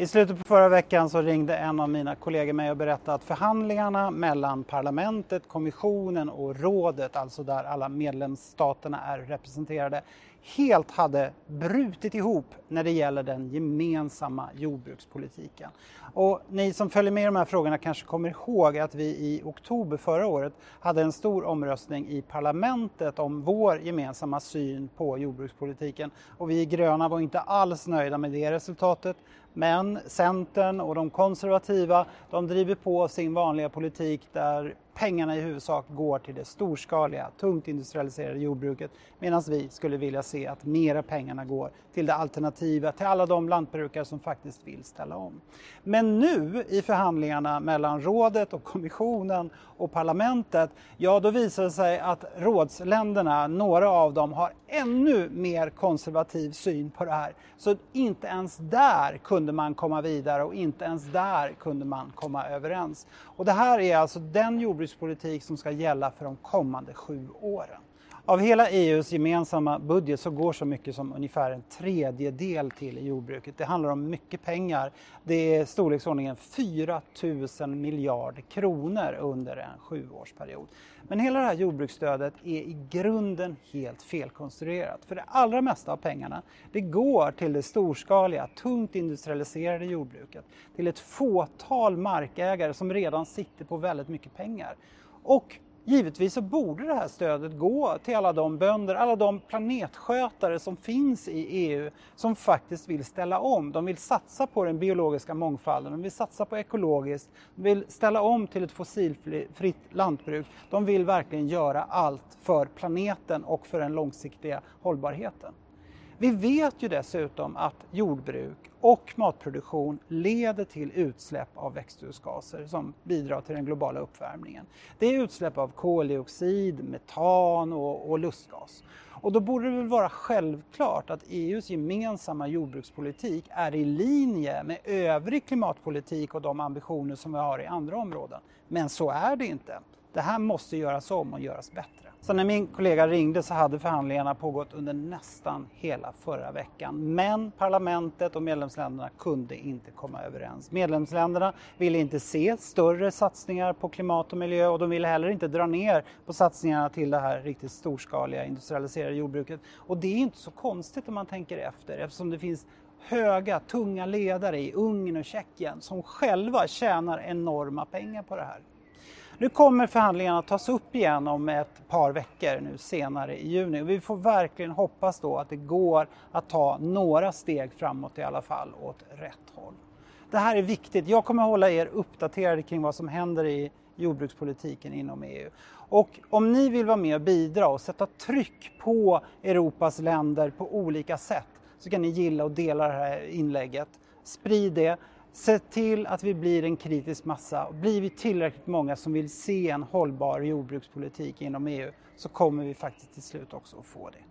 I slutet på förra veckan så ringde en av mina kollegor mig och berättade att förhandlingarna mellan parlamentet, kommissionen och rådet, alltså där alla medlemsstaterna är representerade, helt hade brutit ihop när det gäller den gemensamma jordbrukspolitiken. Och ni som följer med i de här frågorna kanske kommer ihåg att vi i oktober förra året hade en stor omröstning i parlamentet om vår gemensamma syn på jordbrukspolitiken. Och vi gröna var inte alls nöjda med det resultatet. Men Centern och de konservativa de driver på sin vanliga politik där pengarna i huvudsak går till det storskaliga, tungt industrialiserade jordbruket medan vi skulle vilja se att mera pengarna går till det alternativa, till alla de lantbrukare som faktiskt vill ställa om. Men nu i förhandlingarna mellan rådet och kommissionen och parlamentet, ja då visar det sig att rådsländerna, några av dem, har ännu mer konservativ syn på det här. Så inte ens där kunde man komma vidare och inte ens där kunde man komma överens. Och det här är alltså den jordbrukspolitik som ska gälla för de kommande sju åren. Av hela EUs gemensamma budget så går så mycket som ungefär en tredjedel till jordbruket. Det handlar om mycket pengar. Det är storleksordningen 4 000 miljarder kronor under en sjuårsperiod. Men hela det här jordbruksstödet är i grunden helt felkonstruerat. För det allra mesta av pengarna det går till det storskaliga, tungt industrialiserade jordbruket. Till ett fåtal markägare som redan sitter på väldigt mycket pengar. Och Givetvis så borde det här stödet gå till alla de bönder, alla de planetskötare som finns i EU som faktiskt vill ställa om. De vill satsa på den biologiska mångfalden, de vill satsa på ekologiskt, de vill ställa om till ett fossilfritt lantbruk. De vill verkligen göra allt för planeten och för den långsiktiga hållbarheten. Vi vet ju dessutom att jordbruk och matproduktion leder till utsläpp av växthusgaser som bidrar till den globala uppvärmningen. Det är utsläpp av koldioxid, metan och, och lustgas. Och då borde det väl vara självklart att EUs gemensamma jordbrukspolitik är i linje med övrig klimatpolitik och de ambitioner som vi har i andra områden. Men så är det inte. Det här måste göras om och göras bättre. Så när min kollega ringde så hade förhandlingarna pågått under nästan hela förra veckan. Men parlamentet och medlemsländerna kunde inte komma överens. Medlemsländerna ville inte se större satsningar på klimat och miljö och de ville heller inte dra ner på satsningarna till det här riktigt storskaliga industrialiserade jordbruket. Och det är inte så konstigt om man tänker efter eftersom det finns höga, tunga ledare i Ungern och Tjeckien som själva tjänar enorma pengar på det här. Nu kommer förhandlingarna att tas upp igen om ett par veckor nu senare i juni. Vi får verkligen hoppas då att det går att ta några steg framåt i alla fall åt rätt håll. Det här är viktigt. Jag kommer hålla er uppdaterade kring vad som händer i jordbrukspolitiken inom EU. Och om ni vill vara med och bidra och sätta tryck på Europas länder på olika sätt så kan ni gilla och dela det här inlägget. Sprid det. Se till att vi blir en kritisk massa. Blir vi tillräckligt många som vill se en hållbar jordbrukspolitik inom EU så kommer vi faktiskt till slut också att få det.